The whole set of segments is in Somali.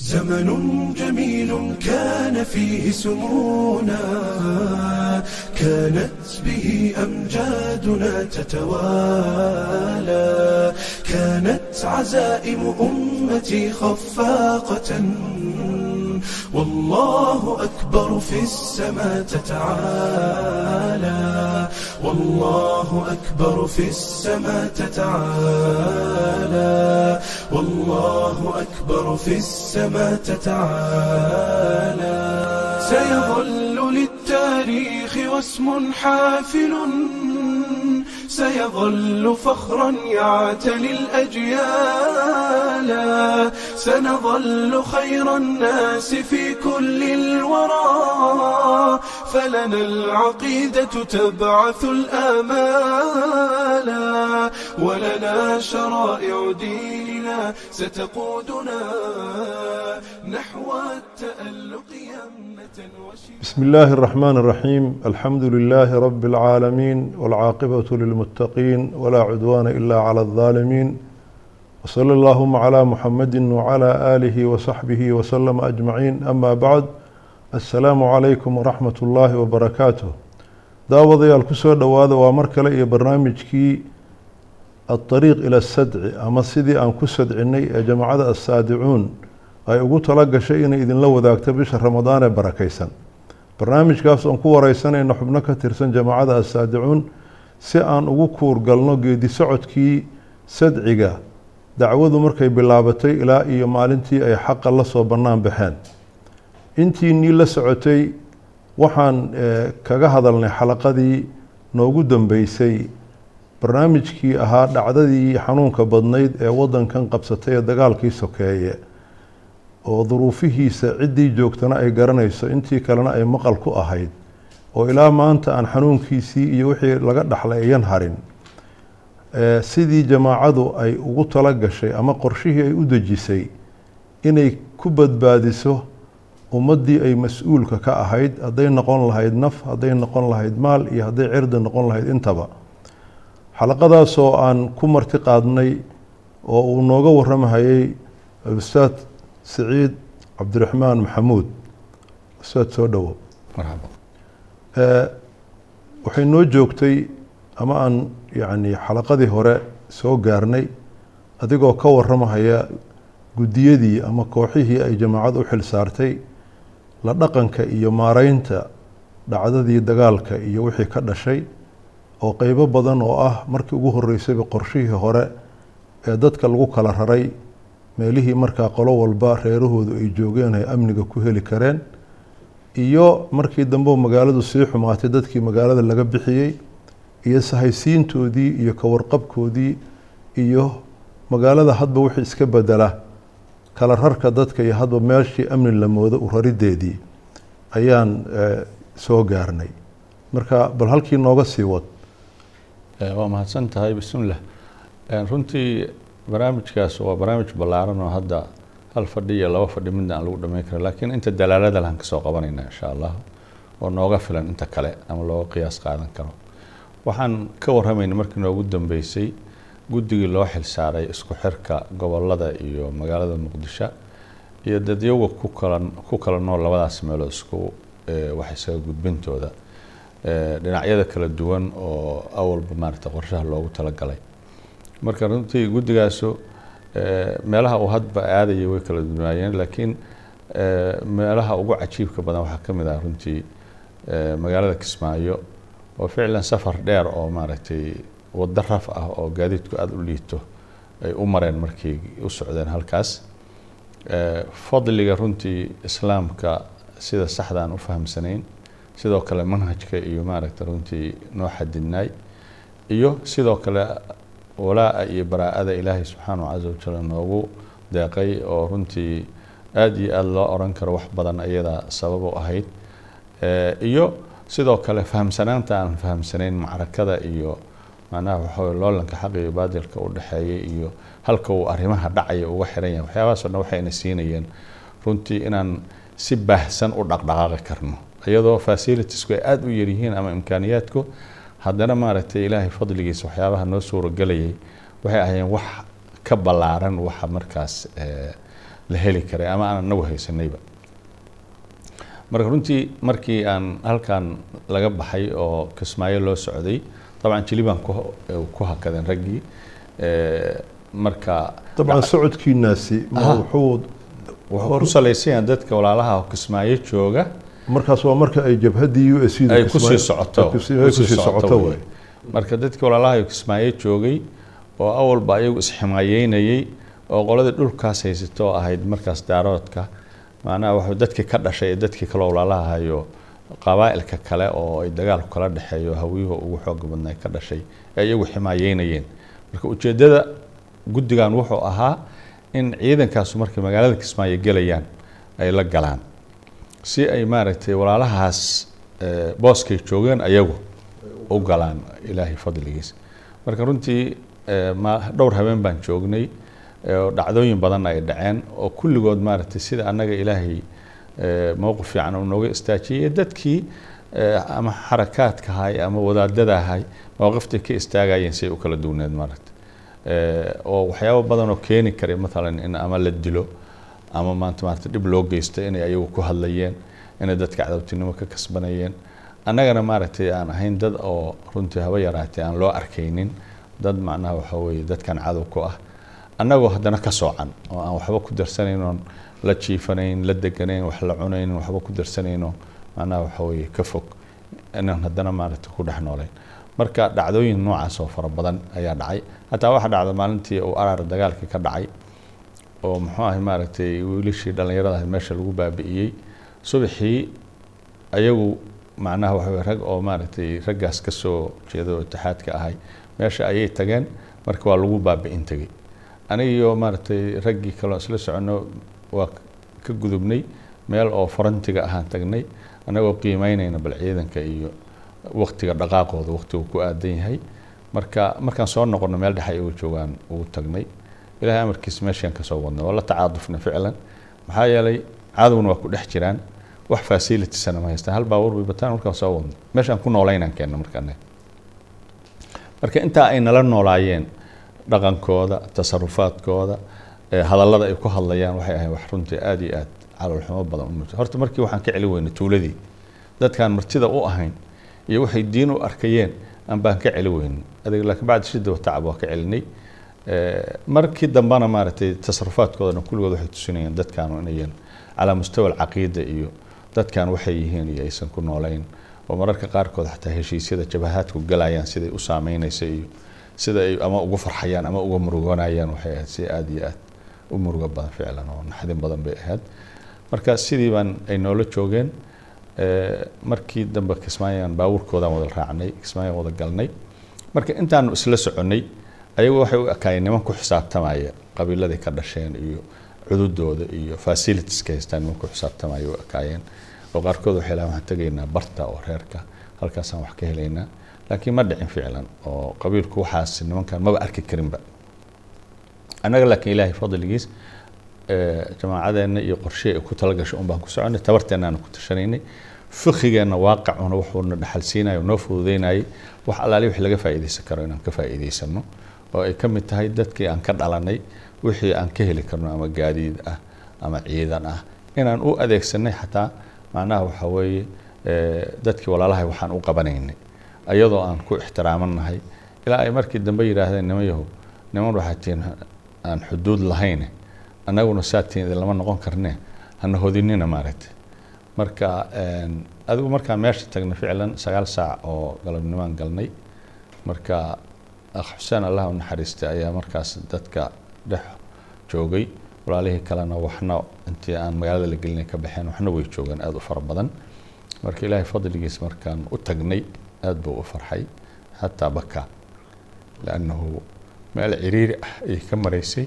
زمن جميل كان فيه سمونا كانت به أمجادنا تتوالى كانت عزائم أمتي خفاقة والله أكبر في السماء تتعالى والله أكبر في السماء تتعالى والله أكبر في السماء تتعالى سيظل للتاريخ واسم حافل سيظل فخرا يعتلي الأجيال سنظل خير الناس في كل الورى فلنا العقيدة تبعث الآمال ولنا شرائع ديننا ستقودنا نحو التألق بسم الله الرحمن الرحيم الحمد لله رب العالمين والعاقبة للمتقين ولا عدوان إلا على الظالمين وصلى اللهم على محمد وعلى آله وصحبه وسلم أجمعين أما بعد السلام عليكم ورحمة الله وبركاته daawadayaal kusoo dhowaada waa mar kale iyo barnaamijkii الطريق إلى السدع ama sidii aan ku sadcinay ee jamacada الsaadicuun ay ugu tala gashay inay idinla wadaagto bisha ramadaan ee barakaysan. Barnaamijkaas oon ku wareysanayno xubno ka tirsan jamacada assaadicuun si aan ugu kuurgalno geedi socodkii sadciga dacwadu markay bilaabatay ilaa iyo maalintii ay xaqa la soo bannaan baxeen. Intiinii la socotay waxaan kaga hadalnay xalaqadii noogu dambeysay barnaamijkii ahaa dhacdadii xanuunka badnayd ee waddankan qabsatay ee dagaalkii sokeeye oo duruufihiisa ciddii joogtana ay garanayso intii kalena ay maqal ku ahayd oo ilaa maanta aan xanuunkiisii iyo wixii laga dhaxlay ayan harin. Sidii jamaacadu ay ugu tala gashay ama qorshihii ay u dejisay inay ku badbaadiso ummaddii ay mas'uulka ka ahayd hadday noqon lahayd naf hadday noqon lahayd maal iyo hadday cirdi noqon lahayd intaba. Xalaqadaasoo aan ku marti qaadnay oo uu nooga waramahayay ustaad siciid cabdiraxmaan maxamuud. Ustaad soo dhowo waxay noo joogtay ama aan yacni xalaqadii hore soo gaarnay adigoo ka waramahaya guddiyadii ama kooxihii ay jamaacad u xil saartay la dhaqanka iyo maareynta dhacdadii dagaalka iyo wixii ka dhashay oo qeybo badan oo ah markii ugu horeysayba qorshihii hore ee dadka lagu kala raray meelihii markaa qolo walba reerahoodu ay joogeen ay amniga ku heli kareen iyo markii dambe magaaladu sii xumaatay dadkii magaalada laga bixiyey iyo sahaysiintoodii iyo kawarqabkoodii iyo magaalada hadba wixii iska bedela kala rarka dadka iyo hadba meeshii amni la moodo u rarideedii ayaan soo gaarnay. Marka bal halkii nooga sii wad. Waa mahadsan tahay bismillah. Runtii barnaamijkaas waa barnaamij ballaaran oo hadda hal fadhi iyo laba fadhi midna aan lagu dhameyn kara laakiin inta dalaalada lahan ka soo qabanayna insha allah oo nooga filan inta kale ama looga qiyaas qaadan karo. Waxaan ka warramayna markii noogu dambeysay guddigii loo xilsaaray isku xirka gobollada iyo magaalada muqdisho iyo dadyaga ku kala ku kala nool labadaas meelood isku wax isaga gudbintooda dhinacyada kala duwan oo awalba maaragta qorshaha loogu talagalay marka runtii guddigaasu meelaha uu hadba aadayay way kala dunaayeen laakiin meelaha ugu cajiibka badan waxaa ka mid ah runtii magaalada kismaayo oo ficlan safar dheer oo maaragtay waddo raf ah oo gaadiidku aada u liito ay u mareen markay u socdeen halkaas. Fadliga runtii islaamka sida saxdaan u fahamsanayn sidoo kale manhajka iyo maaragta runtii noo xadidnaay iyo sidoo kale walaa-a iyo baraa-ada ilaahay subxaanahu casa wajal noogu deeqay oo runtii aada iyo aada loo oran karo wax badan iyada sabab u ahayd. Iyo sidoo kale fahamsanaanta aan fahamsanayn macrakada iyo macnaha waxawy loolanka xaq iyo baadilka u dhexeeyay iyo halka uu arrimaha dhacaya uga xiran yahay waxyaabahaasoo dhan waxayna siinayeen runtii inaan si baahsan u dhaqdhaqaaqi karno. Iyadoo facilitiesku ay aada u yaryihiin ama imkaaniyaadku haddana maaragtay ilaahay fadligiisa waxyaabaha noo suuragelayay waxay ahaayeen wax ka ballaaran waxa markaas la heli karay ama aan anagu haysanayba marka runtii markii aan halkan laga baxay oo kismaayo loo socday dabcan jilibaan ku ku hakadeen raggii marka dabcan socodkiinaasi ma Aha. wuxuu wuxuu ku salaysan yahay dadka walaalaha oo kismaayo jooga markaas waa marka ay jabhaddii u s ay ku sii socoto ay ku sii socoto wey. marka dadkii walaalaha kismaayo joogay oo awalba ayagu isximaayeynayey oo qoladii dhulkaas haysato oo ahayd markaas daaroodka macnaha waxuu dadkii ka dhashay ee dadkii kale walaalaha hayo qabaa'ilka kale oo ay dagaalku kala dhexeeyo hawiyuhu ugu xooga badnaa ka dhashay ee iyagu ximaayeynayeen. Marka ujeeddada guddigan wuxuu ahaa in ciidankaasu markay magaalada kismaayo gelayaan ay la galaan si ay maaragtay walaalahaas eh, booskay joogeen ayagu u galaan ilaahay fadligiis marka runtii eh, dhowr habeen baan joognay eh, oo dhacdooyin badan ay dhaceen oo kulligood maaragtay sida annaga ilaahay mowqif fiican uu nooga istaajiyey dadkii eh, ama xarakaadka ahay ama wadaadada ahay mowqiftay ka istaagayeen si ay u kala duwneed maaragtay. Oo waxyaabo badan oo keeni karay maalan in ama la dilo ama maanta maarata dhib loo geysta inay ayagu ku hadlayeen inay dadka cadowtinimo ka kasbanayeen. Annagana maaragtay aan ahayn dad oo runtii haba yaraatee aan loo arkaynin. Dad macnaha waxa weeye dadkan cadow ku ah. Annagoo haddana ka soocan oo aan waxba ku darsanayn oon la jiifanayn la deganayn wax la cunayn waxba ku darsanayno macnaha waxa weeye ka fog inaan haddana maaragtay ku dhex noolayn marka dhacdooyin noocaas oo fara badan ayaa dhacay. Hataa waxaa dhacda maalintii uu araar dagaalkii ka dhacay oo muxuu ahay maaragtay wiilashii dhallinyarada meesha lagu baabi'iyey. Subaxii ayagu macnaha waxa weye rag oo maaragtay raggaas ka soo jeeda oo itixaadka ahay meesha ayay tageen marka waa lagu baabi'in tegey anigiyo maaragtay raggii kaloo isla soconno waa ka gudubnay meel oo farantiga ahaan tagnay annagoo qiimeynayna bal ciidanka iyo waktiga dhaqaaqooda waktigu ku aadan yahay. Marka markaan soo noqono meel dhexe ayagu joogaan ugu tagnay ilaahay amarkiisa meeshaan ka soo wadnay waa la tacaadufna ficlan. Maxaa yeelay cadowna waa ku dhex jiraan. Wax facilitisana ma haystaan. Hal baabuur bay bataan markaan soo wadnay meeshaan ku noolaynaan keenna markaan marka intaa ay nala noolaayeen dhaqankooda tasarufaadkooda hadallada ay ku hadlayaan waxay ahayd wax runtii aada iyo aad caloolxumo badan u muujin horta markii waxaan ka celin weynay tuuladii dadkaan martida u ahayn iyo waxay diin u arkayeen aan baan ka celi weynin adig laakiin bacdi shida wa tacab waa ka celinay markii dambena maaragtay tasarufaadkoodana kulligood waxay tusinayeen dadkaanu inayan calaa mustawa alcaqiida iyo dadkan waxay yihiin iyo aysan ku noolayn. Oo mararka qaarkood xataa heshiisyada jabahaadku galayaan siday u saameynaysa iyo sida ay ama ugu farxayaan ama uga murugoonayaan waxay ahayd si aada iyo aad u murugo badan ficlan oo naxdin badan bay ahayd. Marka sidii baan ay noola joogeen markii dambe kismaayaan baabuurkoodaan wada raacnay kismaayaan wada galnay. Marka intaanu isla soconnay ayagu waxay u ekaayeen niman ku xisaabtamaya qabiiladii ka dhasheen iyo cududooda iyo facilitieska haystaan niman ku xisaabtamaya u ekaayeen. Oo qaarkood waxay lahaan waxaan tegaynaa barta oo reerka halkaasaan wax ka helaynaa. Laakiin ma dhicin ficlan oo qabiilku waxaas nimankan maba arki karinba. Annaga laakiin ilaahay fadligiis jamaacadeena iyo qorshe ay ku talagashay un ku soconay tabarteennaana ku tashanaynay. Fikigeenna waaqicuna wuxuuna dhaxalsiinayo noo fududeynayay. Wax allaali wix laga faa'iidaysan karo inaan ka faa'iidaysano oo ay ka mid tahay dadkii aan ka dhalanay wixii aan ka heli karno ama gaadiid ah ama ciidan ah. Inaan u adeegsanay xataa macnaha waxa weeye dadkii walaalahay waxaan u qabanaynay ayadoo aan ku ixtiraamannahay. Ilaa ay markii dambe yidhaahdeen niman yahow niman waxaa tihiin aan xuduud lahayn annaguna saatiin idin lama noqon karne hana hodinina maaragtay marka adigu markaan meesha tagnay ficlan sagaal saac oo galabnimaan galnay marka akh xuseen allah u naxariistay ayaa markaas dadka dhex joogay. Walaalihii kalena waxna intii aan magaalada la gelinay ka baxeen waxna way joogaan aada u fara badan. Marka ilaahay fadligiis markaan u tagnay aada buu u farxay. Xataa baka lannahu meel ciriiri ah ayay ka maraysay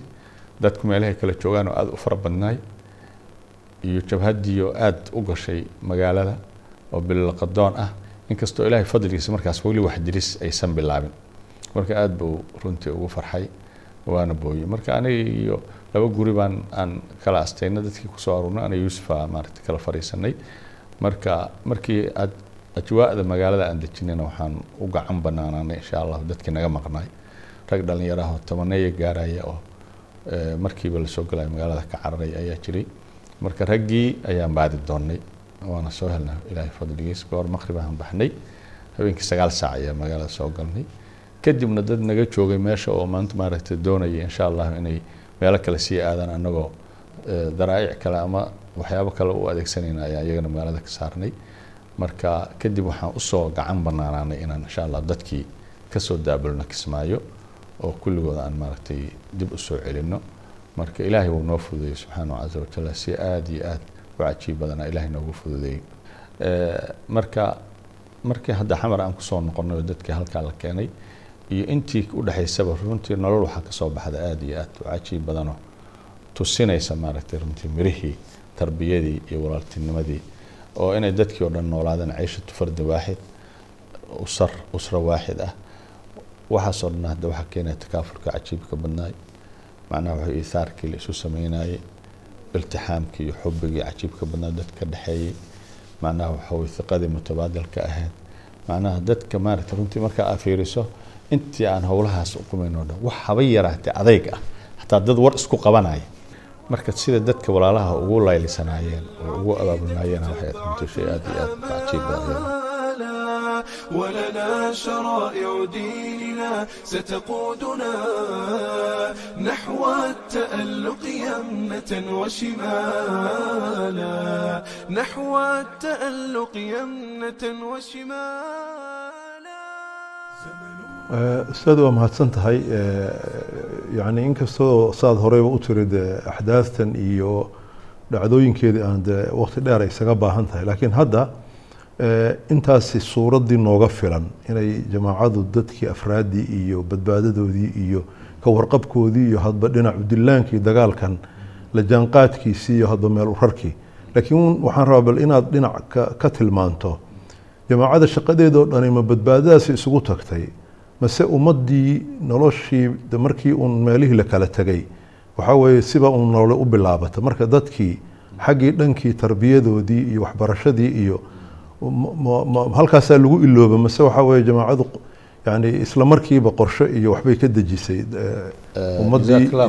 dadku meelahay kala joogaan oo aada u fara badnaay. Iyo jabhadiioo aada u gashay magaalada oo bilaqadoon ah. Inkastoo ilaahay fadligiisa markaas weli wax diris aysan bilaabin marka aada buu runtii ugu farxay waana booyey. Marka aniga iyo laba guri baan aan kala astayna dadkii ku soo aruurnay ana yuusufa maaragtay kala fariisanay marka markii aad ajwaa'da magaalada aan dejinayna waxaan u gacan banaanaanay insha allah dadkii naga maqnaay rag dhallinyaraho tobaneeya gaaraya oo markiiba la soo galaya magaalada ka cararay ayaa jiray. Marka raggii ayaan baadi doonnay waana soo helnay ilaahay fadligiis goor maqrib aan baxnay. Habeenkii sagaal saac ayaa magaalada soo galnay kadibna dad naga joogay meesha oo maanta maaragtay doonaya insha allah inay meelo kale sii aadaan annagoo daraa'ic kale ama waxyaabo kale u adeegsanayna ayaa iyagana magaalada ka saarnay. Marka kadib waxaan u soo gacan banaanaanay inaan insha allah dadkii ka soo daabulno kismaayo oo kulligood aan maaragtay dib u soo celino marka ilaahay wuu noo fududeeyey subxaanahu casa wajal si aada iyo aad u cajiib badanaa ilaahay noogu fududeeyey. Marka markii hadda xamar aan ku soo noqonay oo dadkii halkaa la keenay iyo intii u dhexaysaba runtii nolol waxaa ka soo baxda aada iyo aad. Cajiib badanoo tusinaysa maaragtay runtii mirihii tarbiyadii iyo walaaltinimadii oo inay dadkii oo dhan noolaadeen cayshatu fardi waaxid usar usra waaxid ah. Waxaasoo dhan hadda waxaa keenaya takaafurka cajiibka badnaay. Macnaha wuxuu iithaarkii la isu sameynayay iltixaamkii iyo xubbigii cajiibka badnaa dadka ka dhexeeyey macnaha waxa weye hiqadii mutabaadilka ahayd. Macnaha dadka maaragtay runtii markaa aa fiiriso intii aan howlahaas uqumayno wax haba yaraatee adayg ah. Xataa dad war isku qabanaya marka sida dadka walaalaha ugu laylisanaayeen oo ugu abaabulnaayeen waxay runtii shay aad iyo aad cajiib badan ولنا شرائع ديننا ستقودنا نحو التألق يمنة وشمالا. نحو التألق يمنة وشمالا ustaad waa mahadsan tahay yani inkastoo saad horeyba u tirid axdaastan iyo dhacdooyinkeedii aan de waqti dheer isaga baahan tahay laakiin hadda intaasi suuraddii nooga filan inay jamaacadu dadkii afraaddii iyo badbaadadoodii iyo ka warqabkoodii iyo hadba dhinacu dilaankii dagaalkan la jaanqaadkiisii iyo hadba meel urarkii laakiin waxaan rabaa bal inaad dhinac ka tilmaanto jamaacada shaqadeedoo dhani ma badbaadadaasi isugu tagtay mase ummaddii noloshii markii uun meelihii la kala tegay waxaa weeye siba uun nolole u bilaabata. Marka dadkii xaggii dhankii tarbiyadoodii iyo waxbarashadii iyo halkaasaa lagu ilooba mase waxaa weeye jamaacadu yani isla markiiba qorshe iyo waxbay ka dejisay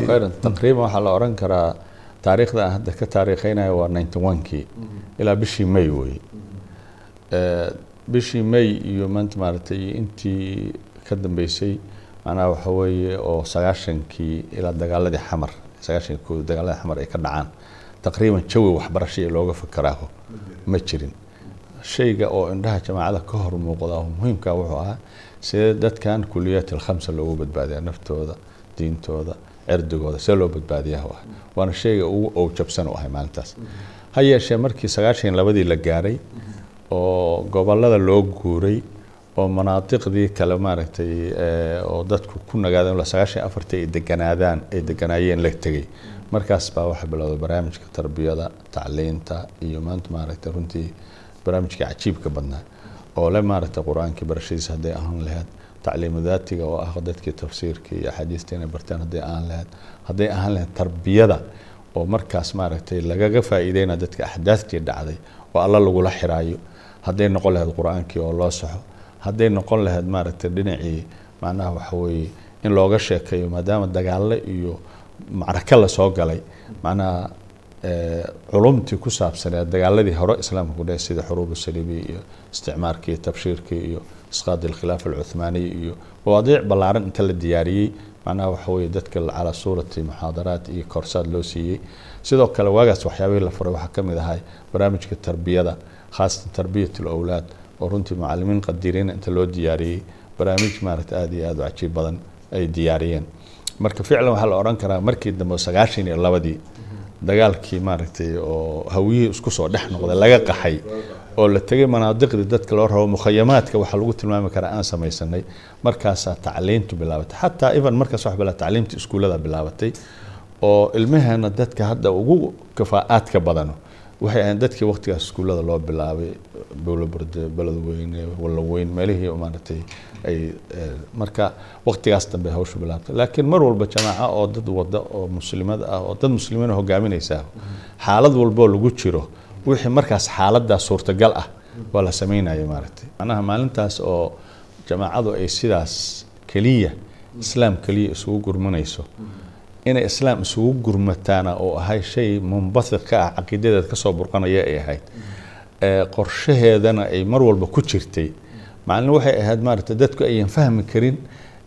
khayran. Taqriiban waxaa la oran karaa taariikhda aan hadda ka taariikheynaya waa ninety one-kii ilaa bishii may wey bishii may iyo maanta maaragtay intii ka dambeysay macnaha waxa oo sagaashankii ilaa dagaaladii xamar sagaashankii koo dagaaladii xamar ay ka dhacaan taqriiban jawi waxbarashaya looga fakaraaho ma jirin. Shayga oo indhaha jamaacada ka hor muuqda oo muhiimka wuxuu ahaa sidee dadkan kuliyaat alkhamsa loogu badbaadiya naftooda diintooda cirdigooda see loo badbaadiyaa ah waana shayga ugu owjabsan u ahay maalintaas. Ha yeeshee markii sagaashan labadii la gaaray oo gobollada loo guuray oo manaadiqdii kale maaragtay oo dadku ku nagaadeen sagaashan afartii ay deganaadaan ay deganaayeen la tegay markaas baa waxaa bilowday barnaamijka tarbiyada tacliinta iyo maanta maaragtay runtii barnaamijkii cajiibka badnaa oo le maaragtay qur'aankii barashadiisa hadday ahaan lahayd tacliimu oo ah dadkii tafsiirka iyo axaadiista inay barteen hadday ahaan lahayd. Hadday ahaan lahayd tarbiyada oo markaas maaragtay lagaga faa'iideyna dadka axdaastii dhacday oo alla lagula xiraayo. Hadday noqon lahayd qur'aankii oo loo saxo hadday noqon lahayd maaragtay dhinacii macnaha waxa weeye in looga sheekeeyo maadaama dagaalle iyo macraka la soo galay macnaha culumtii ku saabsaneed dagaaladii hore islaamka ku dheh sida xuruub saliibiya iyo isticmaarkii tabshiirkii iyo isqaadi alkhilaafa alcuthmaaniya iyo mawaadiic ballaaran inta la diyaariyey macnaha waxa weeye dadka calaa suurati muxaadaraat iyo korsaad loo siiyey. Sidoo kale waagaas waxyaabihii la furay waxaa ka mid ahay barnaamijka tarbiyada khaasatan tarbiyat alowlaad oo runtii macalimiin qadiriina inta loo diyaariyey barnaamij maaragta aada iyo aada u cajiib badan ay diyaariyeen. Marka ficlan waxaa la odhan karaa markii dambe sagaashan iyo labadii dagaalkii maaragtay oo hawiyihii isku soo dhex noqday laga qaxay oo la tegay manaadiqdii dadka loo rabo mukhayamaadka waxaa lagu tilmaami karaa aan samaysanay markaasaa tacliintu bilaabatay. Xataa even markaas wax bilaa tacliimta iskuullada bilaabatay oo ilmaheena dadka hadda ugu kafaa'aadka badano waxay ahayn dadkii waqtigaas iskuullada loo bilaabay bowlaburde beledweyne wallaweyn meelihii maaragtay ay marka waqtigaas dambe hawshu bilaabtay. Laakiin mar walba jamaaca oo dad wada oo muslimad ah oo dad muslimiina hogaaminaysaa xaalad walboo lagu jiro wixii markaas xaaladaas suurtagal ah waa la sameynaya maaragtay. Macnaha maalintaas oo jamaacadu ay sidaas keliya islaam keliya isugu gurmanayso inay islaam isugu gurmataana oo ahay shay munbahiq ka ah caqiidadeed ka soo burqanaya ay ahayd. Ee qorshaheedana ay mar walba ku jirtay. Macnina waxay ahayd maaragtay dadku ayan fahmi karin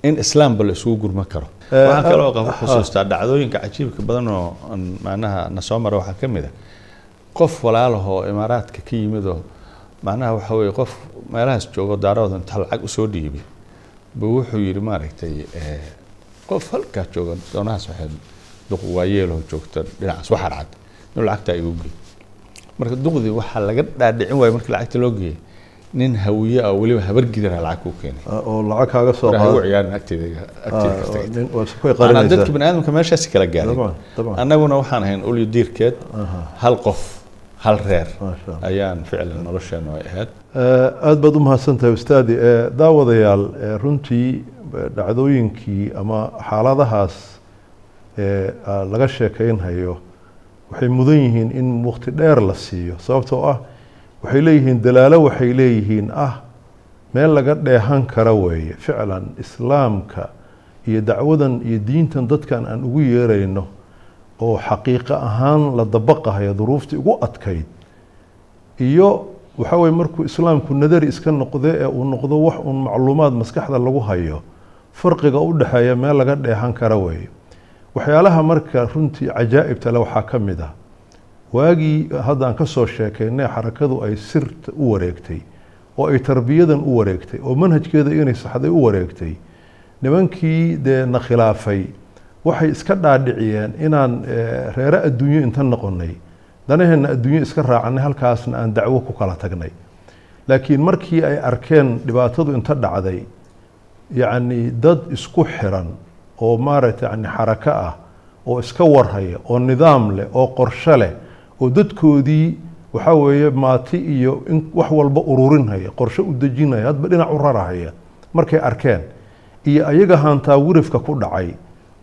in islaamba la isugu gurman karo. Waxaan kaloo qaba ah, xusuustaa dhacdooyinka cajiibka badan oo aan macnaha na soo mara waxaa ka mid a qof walaalahoo imaaraadka ka yimid oo macnaha waxa weeye qof meelahaas joogo daarooda inta lacag u soo dhiibi. Buu wuxuu yidhi maaragtay qof halkaa jooga doonahaas waxay duq waayeeloo joogta dhinacaas waxar cad inuu lacagtaa igu geey marka duqdii waxaa laga dhaadhicin waaya markii lacagta loo geeyey nin hawiye ah oo weliba habar gidara lacag kuu keenay. Oo lacag kaaga soo qaada ciyaarin agteeda agteeda dadka bani aadamka meeshaasi kala gaaray. Annaguna waxaan ahayn ulyo diirkeed hal qof hal reer. Ayaan ficlan nolosheenu ay ahayd Eh, aad baad u mahadsantahay ustaadi daawadayaal runtii dhacdooyinkii ama xaaladahaas ee laga sheekeynhayo waxay mudan yihiin in waqti dheer la siiyo. Sababtoo ah waxay leeyihiin dalaalo waxay leeyihiin ah meel laga dheehan kara weeye ficlan islaamka iyo dacwadan iyo diintan dadkan aan ugu yeerayno oo xaqiiqo ahaan la dabaqahayo duruuftii ugu adkayd. Iyo waxa weye markuu islaamku nadari iska noqde ee uu noqdo wax uun macluumaad maskaxda lagu hayo farqiga u dhexeeya meel laga dheehan kara weeye. Waxyaalaha marka runtii cajaa'ibta le waxaa ka mid ah. Waagii hadda aan ka soo sheekaynay xarakadu ay sirta u wareegtay oo ay tarbiyadan u wareegtay oo manhajkeeda inay saxday u wareegtay nimankii dee na khilaafay waxay iska dhaadhiciyeen inaan eh, reere adduunyo inta noqonay danaheenna adduunyo iska raacanay halkaasna aan dacwo ku kala tagnay. Laakiin markii ay arkeen dhibaatadu inta dhacday yacni dad isku xiran oo maaragtay yani xarako ah oo iska warhaya oo nidaam leh oo qorshe leh oo dadkoodii waxaa weeye maati iyo in wax walba ururinhaya qorshe u dejinaya hadba dhinac u rarahaya markay arkeen. Iyo ayaga haantaa wirifka ku dhacay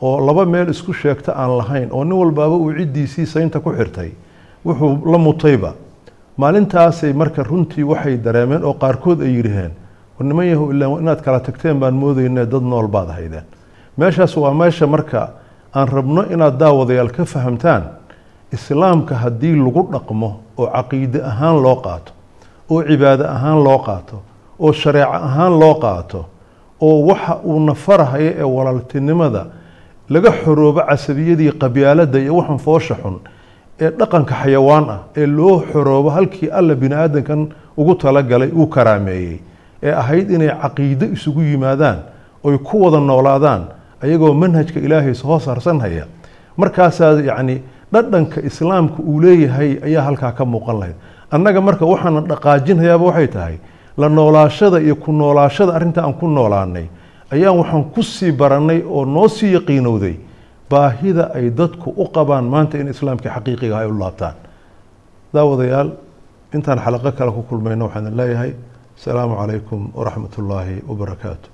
oo laba meel isku sheegta aan lahayn oo nin walbaaba uu ciddiisii saynta ku xirtay wuxuu la mutayba. Maalintaasay marka runtii waxay dareemeen oo qaarkood ay yidhaheen war niman yahow ilaa inaad kala tagteen baan moodayne dad nool baad haydeen meeshaas waa meesha marka aan rabno inaad daawadayaal ka fahamtaan islaamka haddii lagu dhaqmo oo caqiide ahaan loo qaato oo cibaado ahaan loo qaato oo shareeco ahaan loo qaato oo waxa uu nafarahaya ee walaaltinimada laga xoroobo casabiyadii qabyaaladda iyo waxan foosha xun ee dhaqanka xayawaan ah ee loo xoroobo halkii alla bini aadankan ugu talagalay uu karaameeyey ee ahayd inay caqiide isugu yimaadaan oy ku wada noolaadaan ayagoo manhajka ilaahay hoos harsanhaya markaasaa yacni dhadhanka islaamka uu leeyahay ayaa halkaa ka muuqan lahayd. Annaga marka waxaana dhaqaajinhayaaba waxay tahay la noolaashada iyo ku noolaashada arrinta aan ku noolaanay ayaan waxaan ku sii baranay oo noo sii yaqiinowday baahida ay dadku u qabaan maanta in islaamkii xaqiiqiga ay u laabtaan. Daawadayaal intaan xalaqo kale ku kulmayno waxaan idin leeyahay. Asalaamu calaykum waraxmat ullaahi wabarakaatu